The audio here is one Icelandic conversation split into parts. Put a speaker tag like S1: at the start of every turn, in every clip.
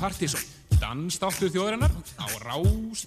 S1: Partizón. Dansdáttu þjóðarinnar á Rás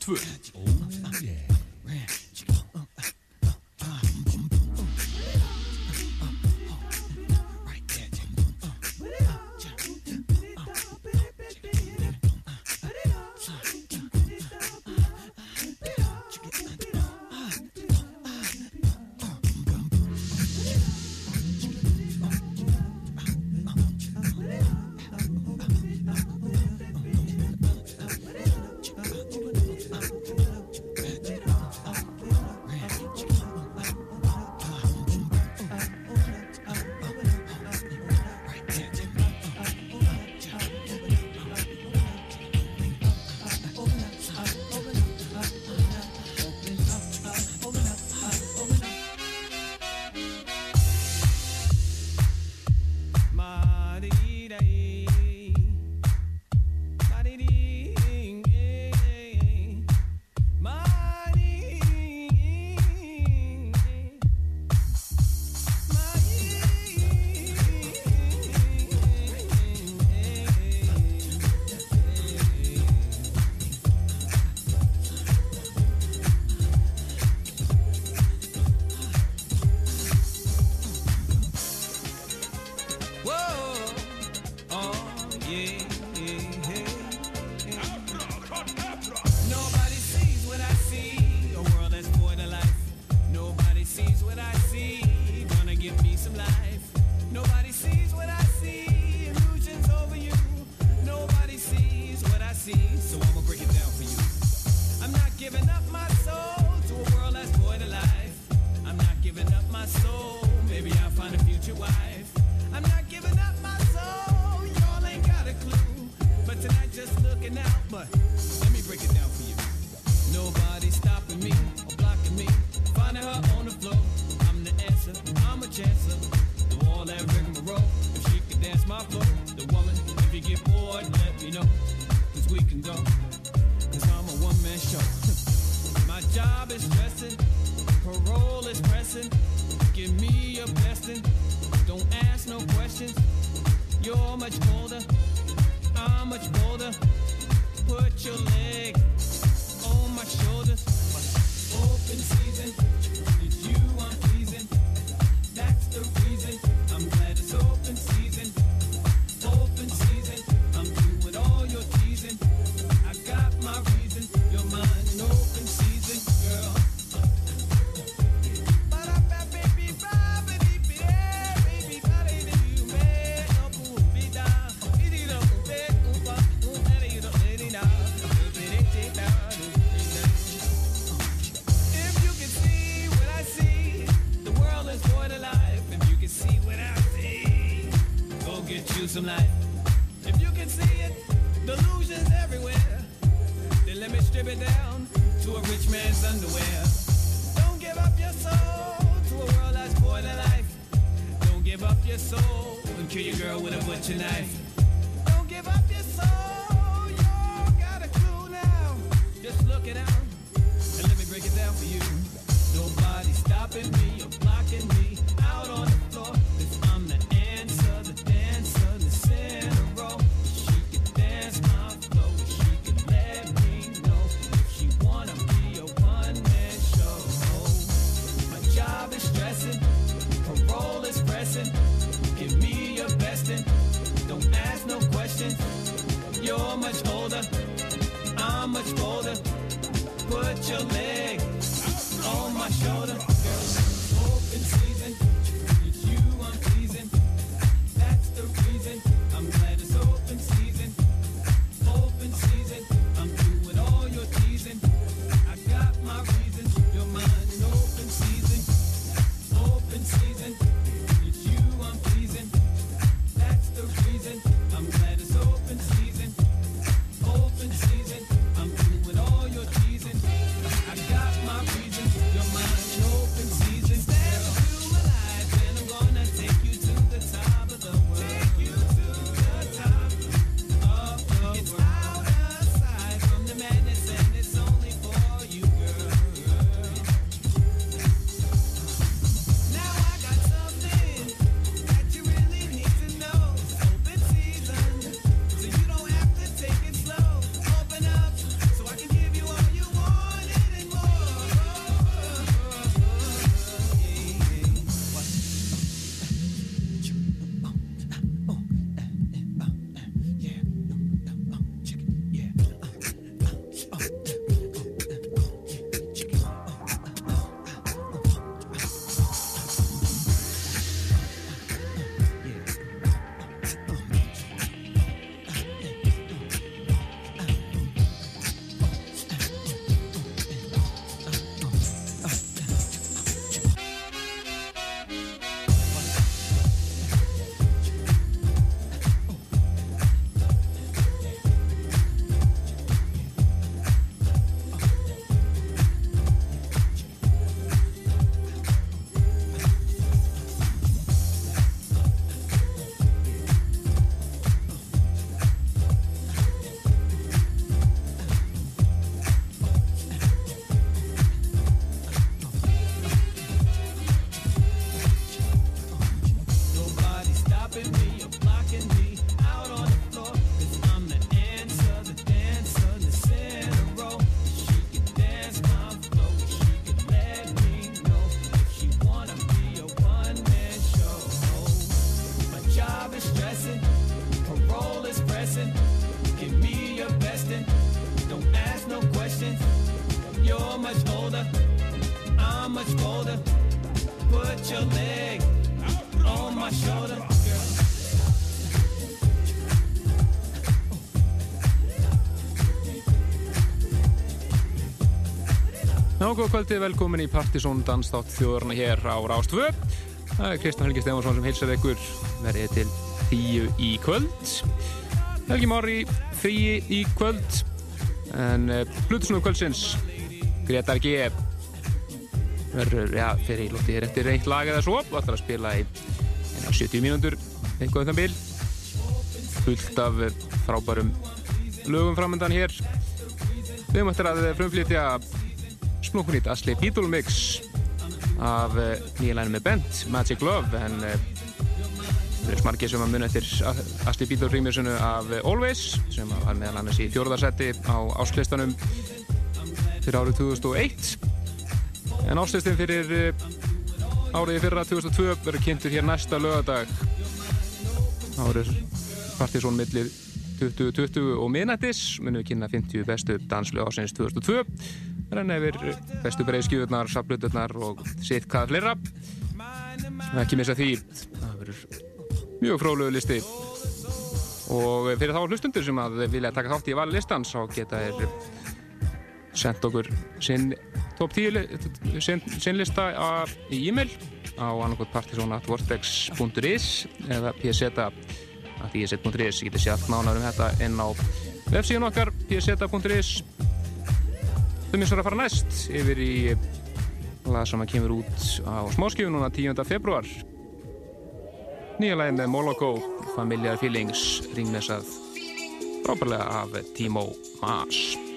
S2: some life. If you can see it, delusions everywhere. Then let me strip it down to a rich man's underwear. Don't give up your soul to a world that's spoiling life. Don't give up your soul and kill your girl with a butcher knife. Don't give up your soul, you got a clue now. Just look it out and let me break it down for you. Nobody's stopping me or blocking me. You're much older, I'm much bolder. Put your leg on my shoulder. Girl, open
S1: Góð kvöldi, velkomin í Partisón Danstátt þjóðurna hér á Rástvö. Kristján Helgi Stefansson sem hilsar ykkur verið til tíu í kvöld. Helgi Mári fríi í kvöld. En Plutusnúðu uh, kvöldsins, Gretar G. verður, já, fyrir í lótti hér eftir reynt lag eða svo. Það ætlar að spila í 70 mínútur, eitthvað um það bil. Fullt af frábærum lögum framöndan hér. Við eftir að frumflýtja splunkunýtt Asli Beatle Mix af uh, nýja læni með Bent, Magic Love en uh, það er smargir sem að munna eftir Asli Beatle rýmisunu af uh, Always sem var meðal annars í fjórðarsetti á ásklistanum fyrir árið 2001 en áslistin fyrir árið fyrra 2002 verður kynntur hér næsta lögadag árið partysón millir 2020 og minnættis munum við kynna 50 bestu danslög ásins 2002 renna yfir bestu breiðskjöðunar, sapluturnar og sitt hvað fleira. Ekki missa því. Það verður mjög fróluðu listi. Og fyrir þá hlustundur sem að vilja taka þátt í vali listan þá geta þér sendt okkur sinn top 10 sinn, sinn lista í e-mail á annarkot partisónatvortex.is eða pseta.is ég geti sjálf nánar um þetta inn á websíðun okkar pseta.is Þau misur að fara næst yfir í lag sem að kemur út á smáskjöfu núna 10. februar. Nýja lagi með Moloko, Familiar Feelings, ringmessað frábærlega af Timo Maas.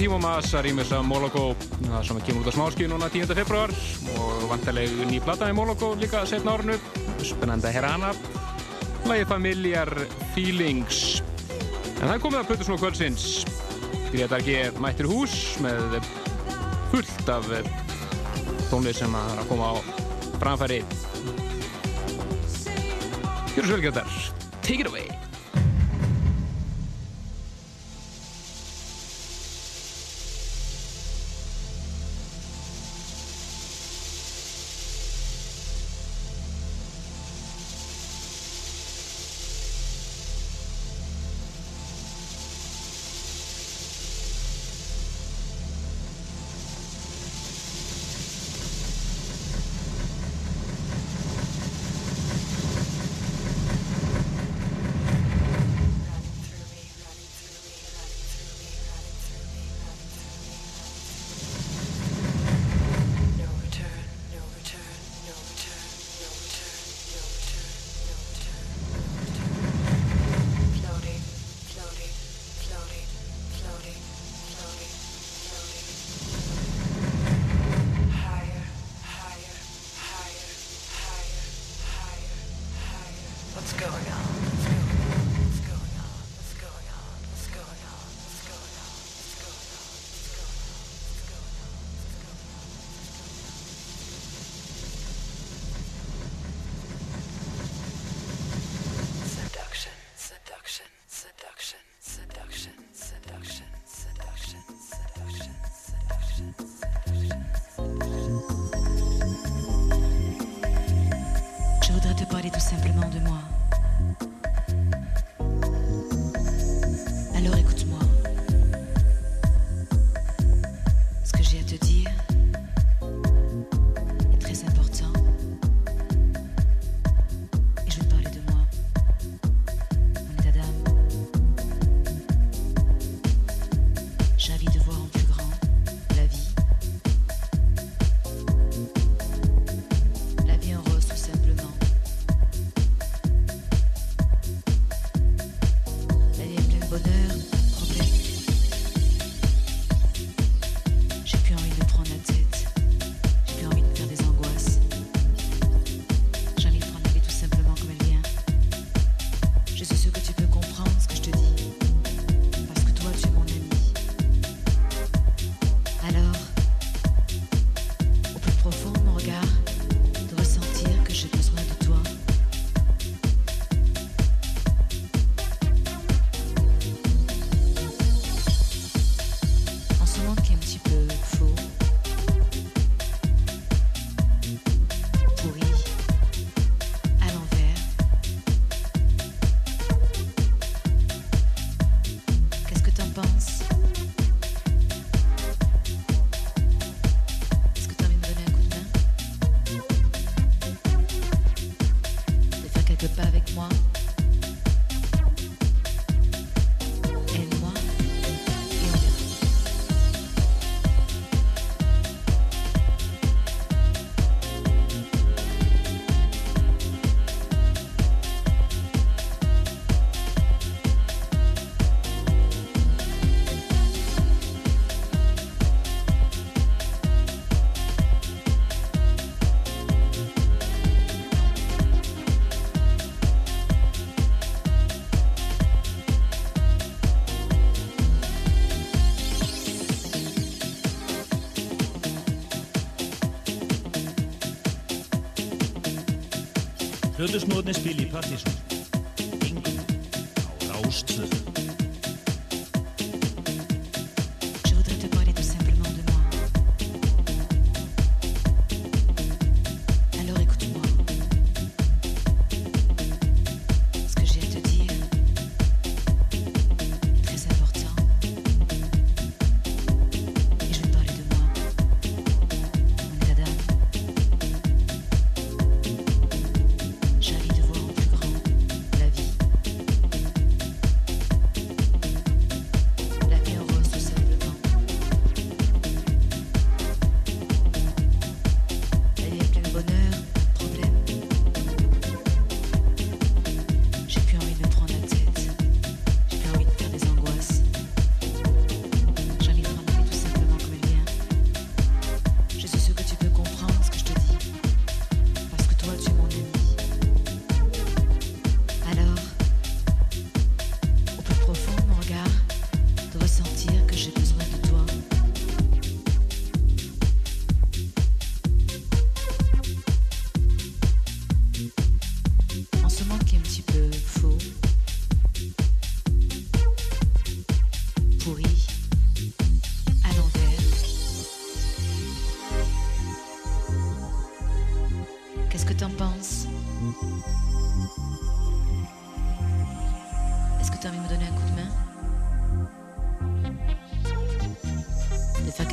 S1: Og þetta Tímo Massa rýmis af Moloko. Það sem kemur út á smáskíu núna 10. februar og vantarleg ný platta í Moloko líka setna árnu spennandi að hera hana. Lagi Familiar Feelings. En það er komið að plötu svona kvöldsins. Gretar G. mættir hús með fullt af tónlið sem að koma á framfæri. Gjör svo vel Gretar Take it away
S3: Hljóðusnóðni spil í Partíson.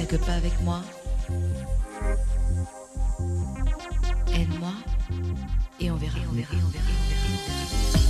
S4: quelques pas avec moi Aide-moi et on verra. Et on verra, on verra, on verra.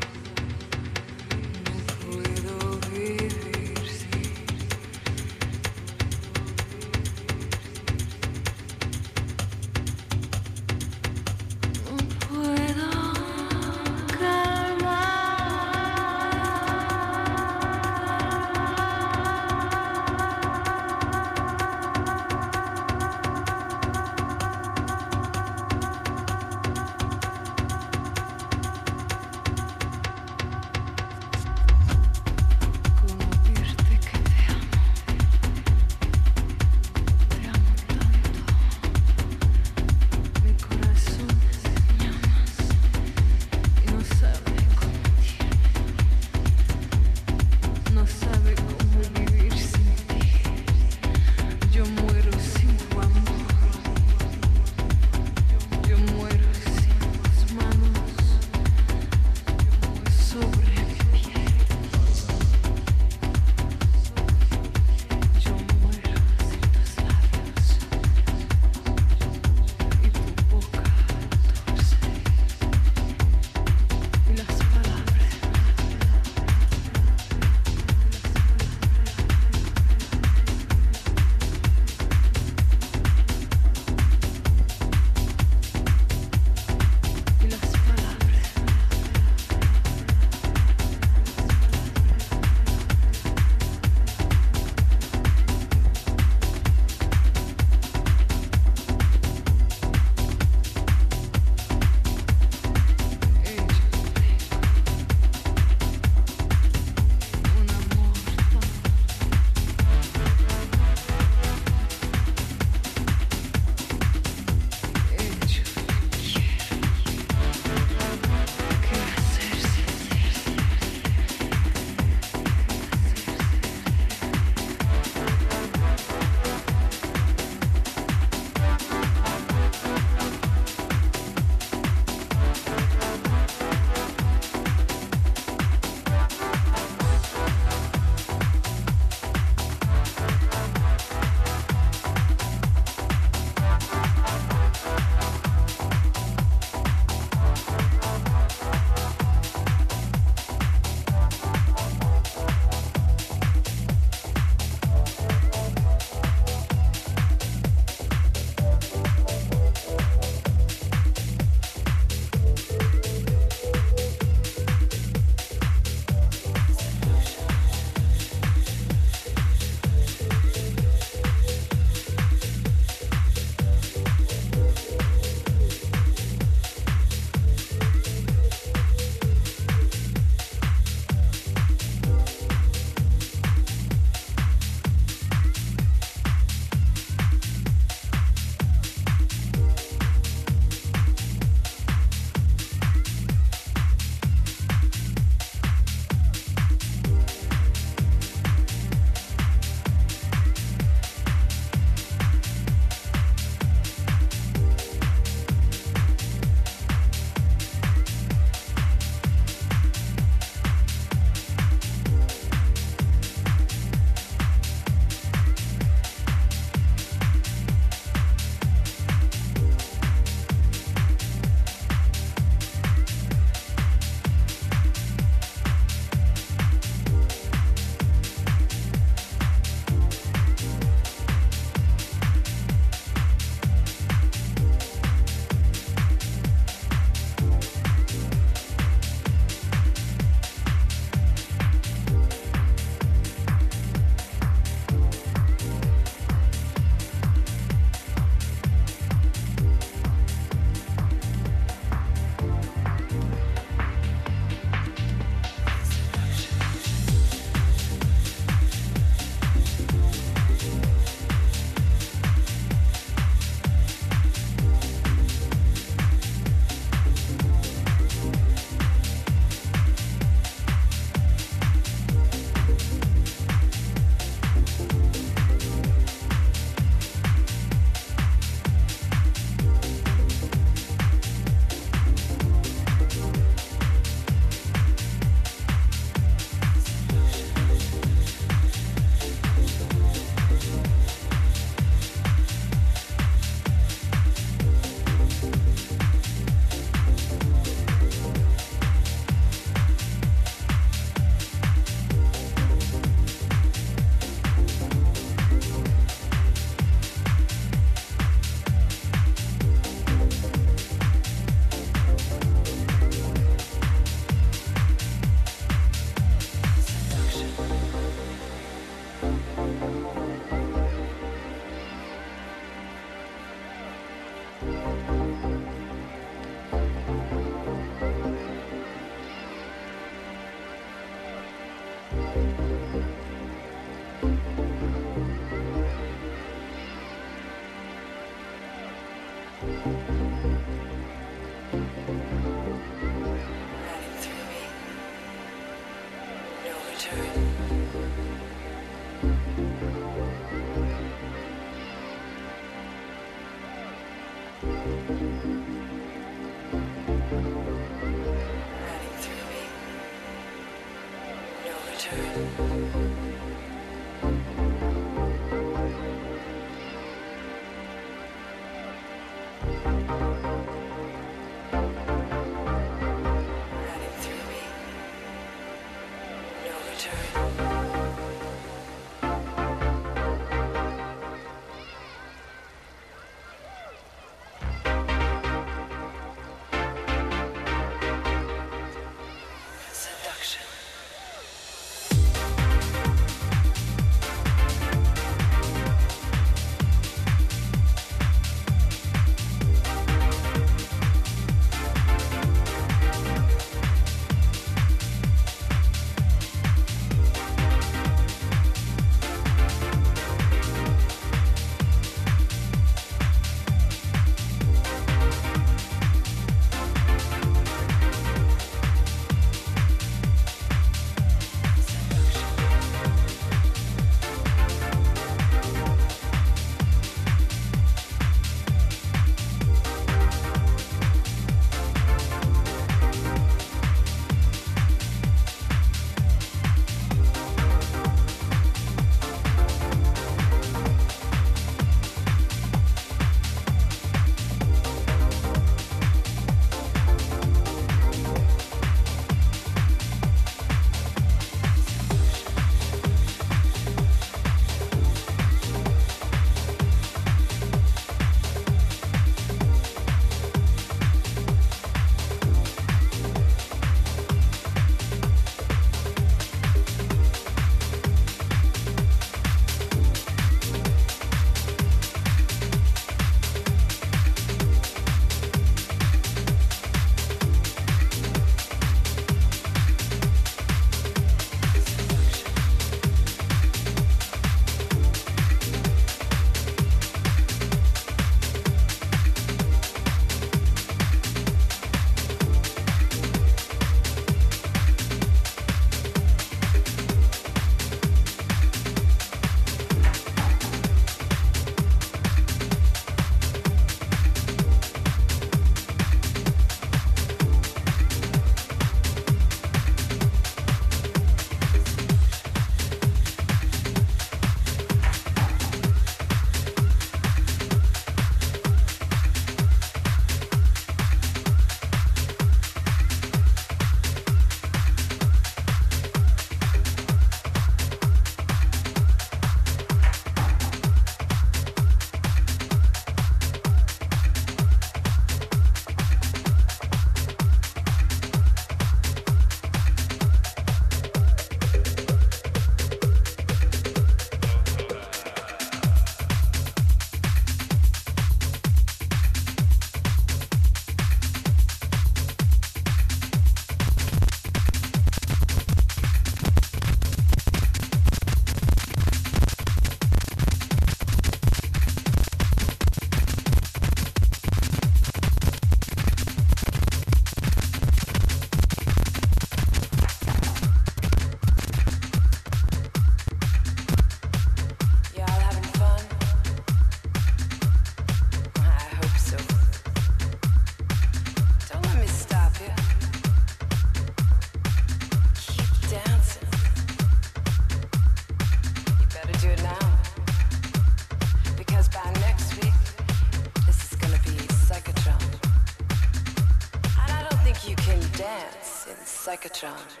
S5: Patron.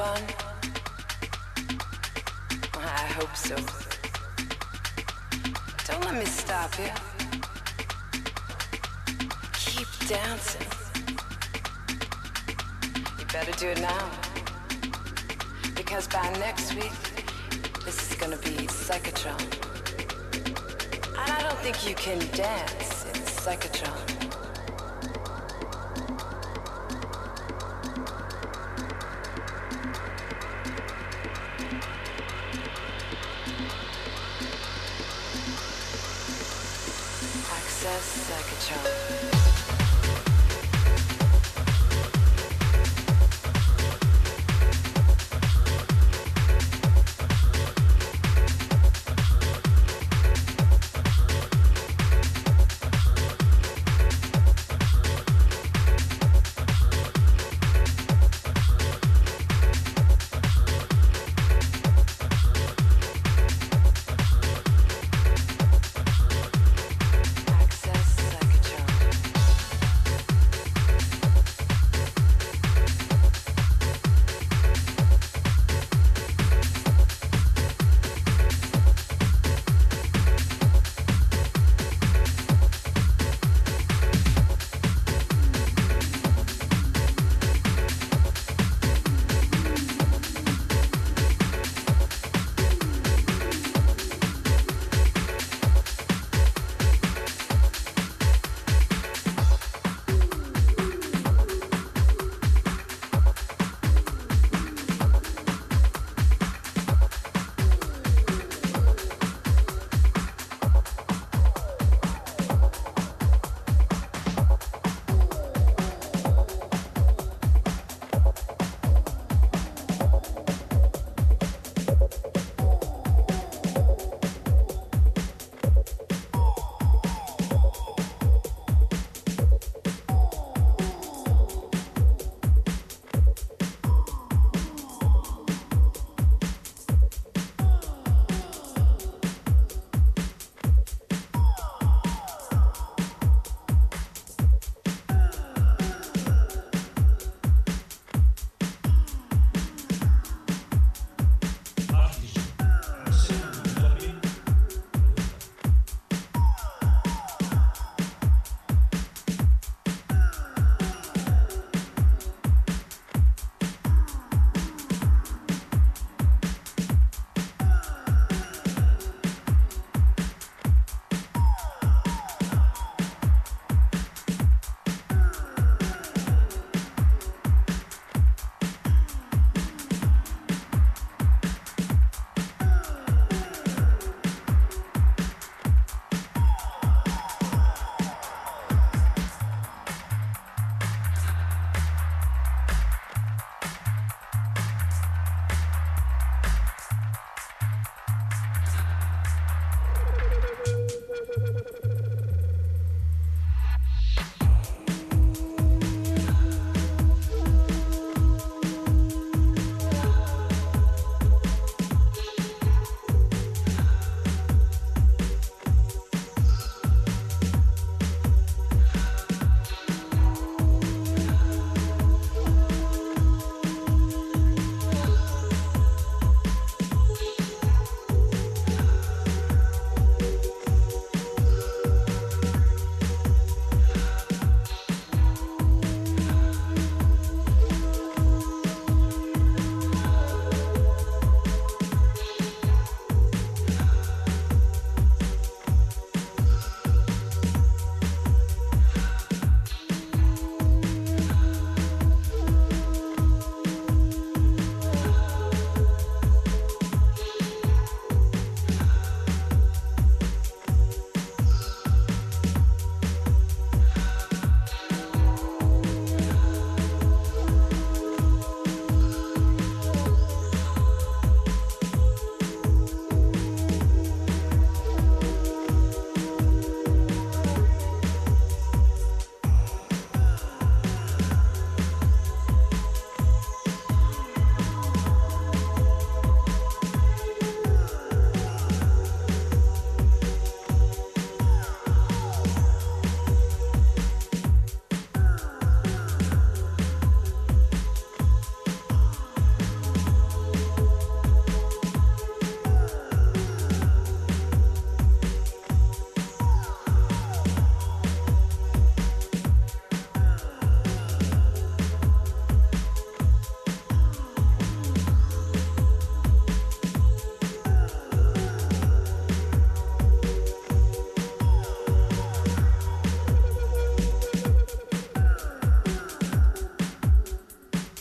S5: Fun?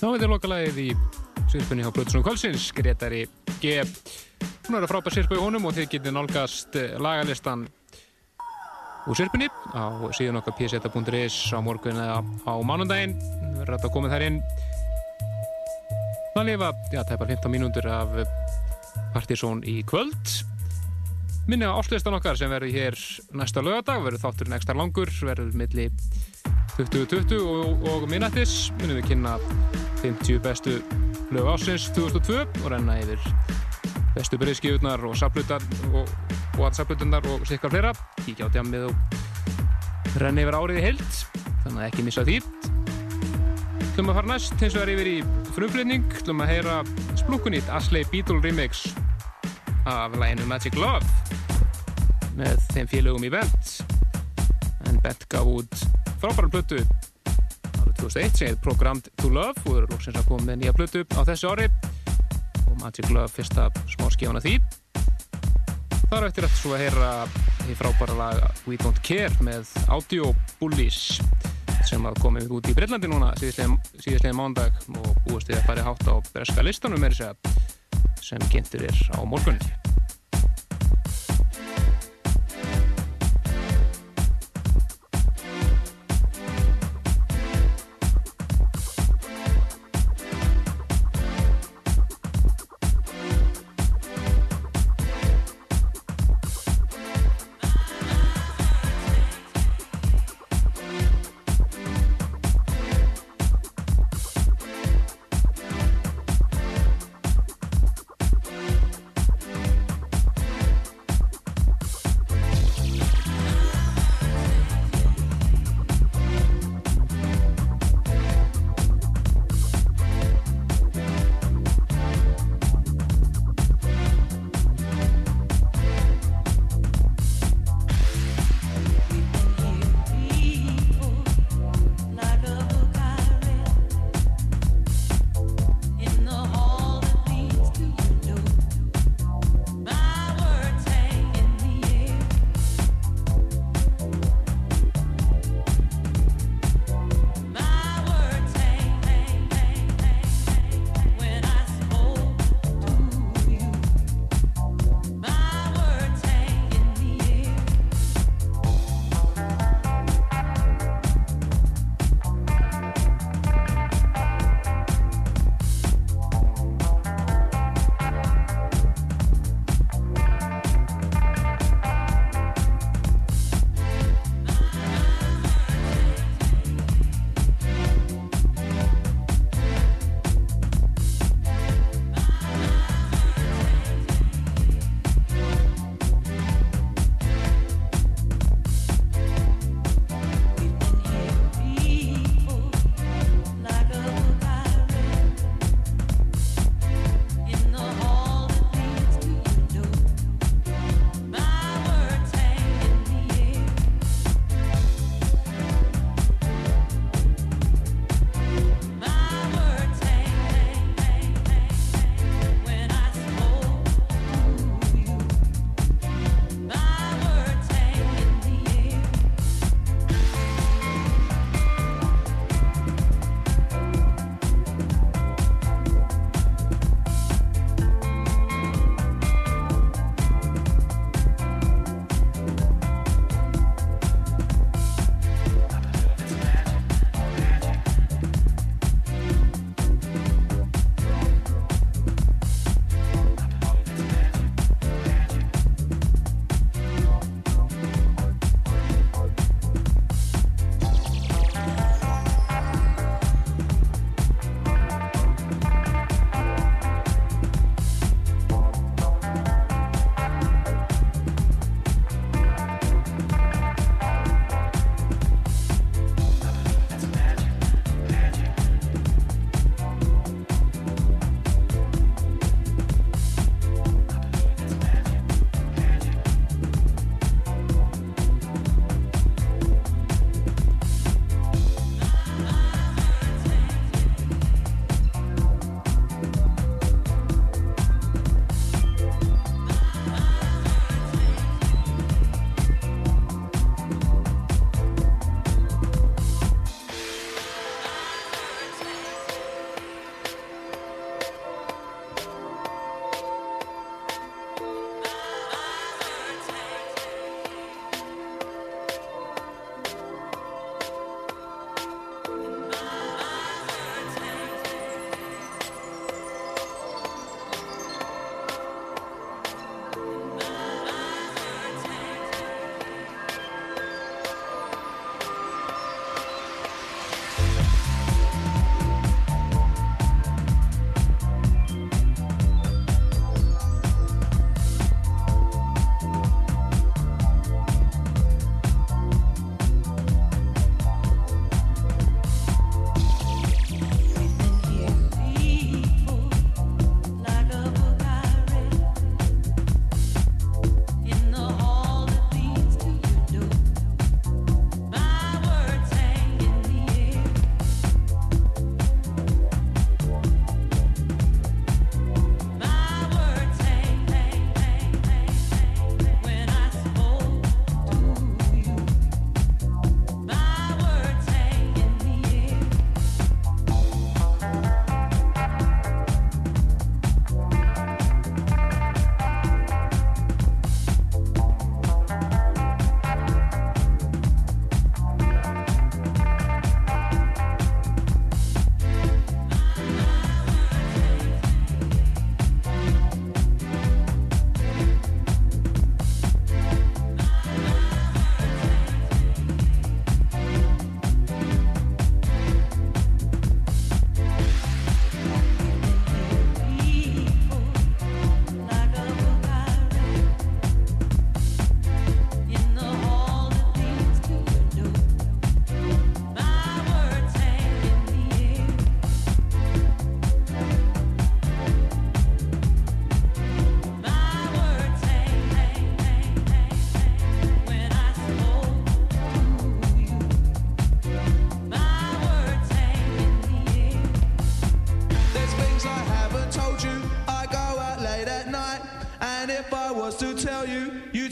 S1: Þá er þetta lokalagið í sirpunni á Blöðsson Kvölsins, Gretari G. Hún er að frábæra sirpu í honum og þið getið nálgast eh, lagalistan úr sirpunni á síðan okkar pseta.is á morgun eða á mánundaginn. Við erum að koma þær inn. Það lifa, já, bara 15 mínútur af Partizón í kvöld. Minni á áslistan okkar sem verður hér næsta lögadag, verður þátturinn ekstra langur, verður milli 2020 og, og minnættis. Minnum við kynna 50 bestu lög ásins 2002 og renna yfir bestu breyðskjöfurnar og saplutar og, og aðsaplutunar og sikkar fleira. Kíkja á djammið og renna yfir árið í heilt, þannig að ekki missa því. Þlum að fara næst, hins vegar yfir í frumflutning, þlum að heyra splunkunýtt Asley Beatle remix af læginu Magic Love með þeim félögum í en Bent gaf út frábæra plötu. Árið 2001 sem heit Programmed to Love og eru lóksins að koma með nýja plötu á þessu ári. Og Magic Love fyrsta smá skjána því. Þar eftir eftir svo að heyra í frábæra lag We Don't Care með Audio Bullies sem að komið út í Breitlandi núna síðastlega mándag og búist við að fara hátt á breska listanum er þess að sem kynntur er á morgunni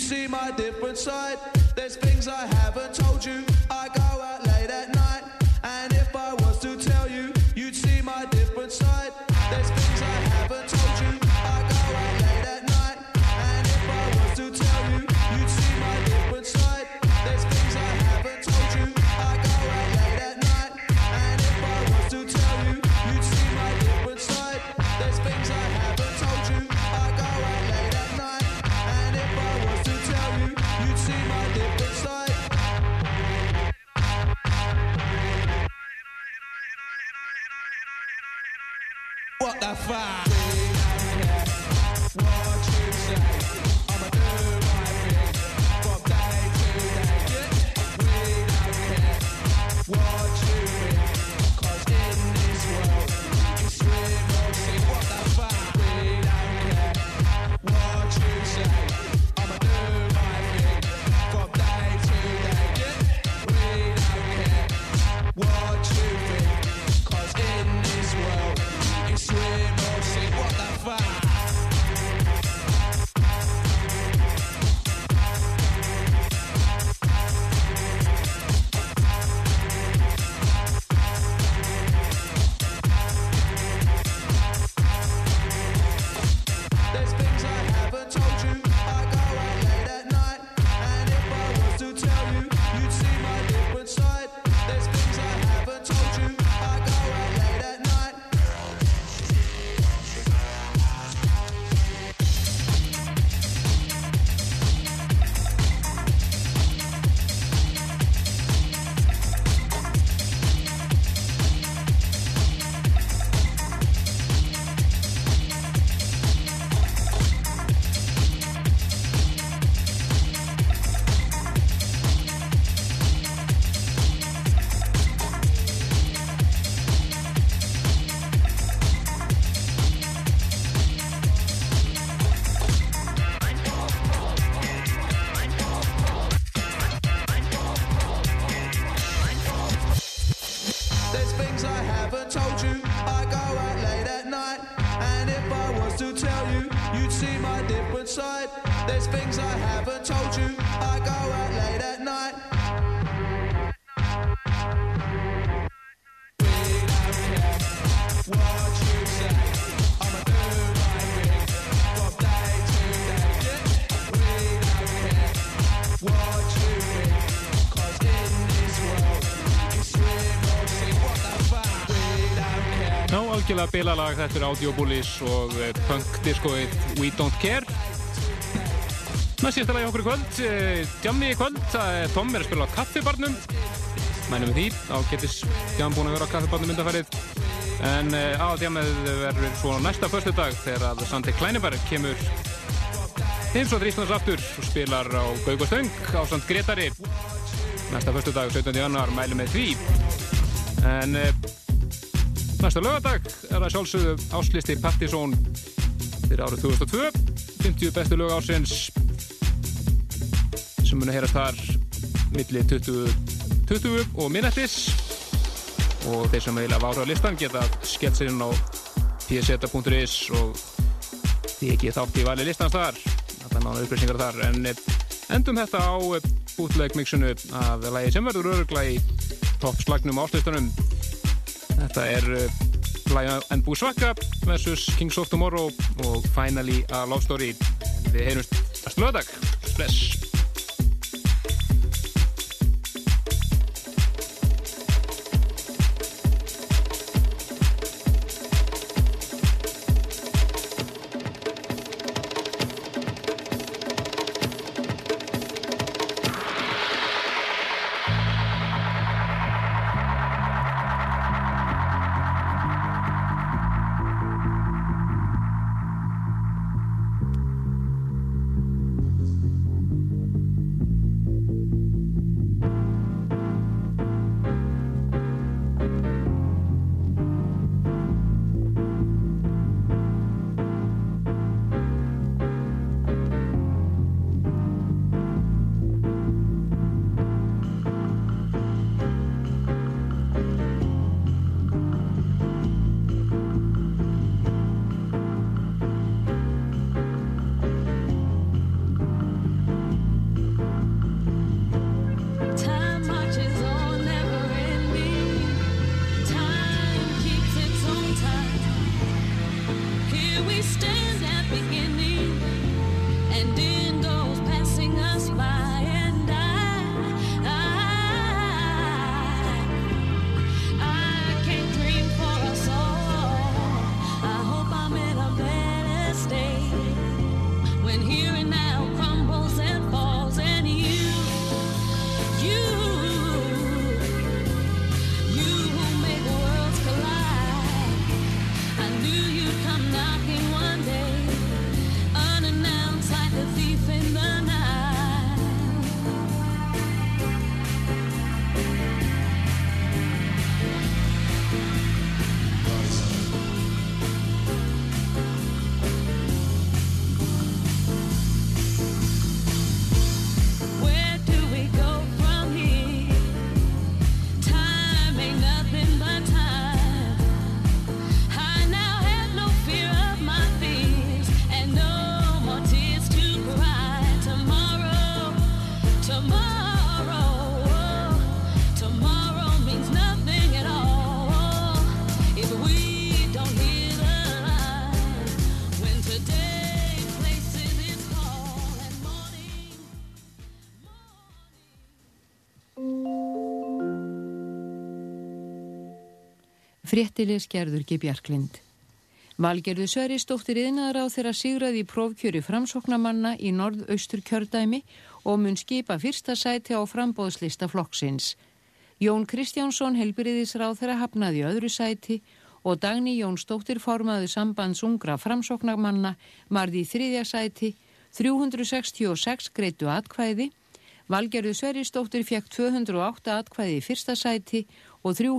S2: see my difference?
S1: Algjörlega bilalag, þetta er Audio Bullies og eh, punk diskoið We Don't Care. Næst síðasta lagi okkur í kvöld, eh, Jammi í kvöld, það er Tom er að spila á kaffibarnum. Mænum við því, á getis Jam búin að vera á kaffibarnum undanfærið. En uh, á Jammið verður svo næsta förstu dag þegar að Sandi Kleineberg kemur heimsóttir Íslands aftur og spilar á Gaug og Stöng á Sant Gretari. Næsta förstu dag, 17. januar, mælum með því. En Næsta lögadag er það sjálfsögðu áslisti Partizón fyrir árið 2002 50 bestu lög ásins sem munu heyrast þar milli 20, 20 og minnættis. Og þeir sem vilja vára listan geta skellt sér inn á pseta.is og því ekki þátt í vali listans þar. Er nána upplýsingar þar. En eh, endum þetta á útlegmixinu af lagi sem verður örugla í toppslagnum áslistunum Þetta er uh, Lion and Buswaka versus Kings of Tomorrow og Finally a Love Story. Við heyrumst næstu lögadag. Bless.
S6: Fréttilis gerður ekki Bjarklind. Valgerðu Sveristóttir yðnaðar á þeirra sigraði í prófkjöri framsóknamanna í norðaustur kjördæmi og mun skipa fyrsta sæti á frambóðslista flokksins. Jón Kristjánsson helbriðisráð þeirra hafnaði öðru sæti og Dagni Jónsdóttir formaði sambands ungra framsóknarmanna marði í þriðja sæti, 366 greitu atkvæði, Valgerðu Sveristóttir fekk 208 atkvæði í fyrsta sæti og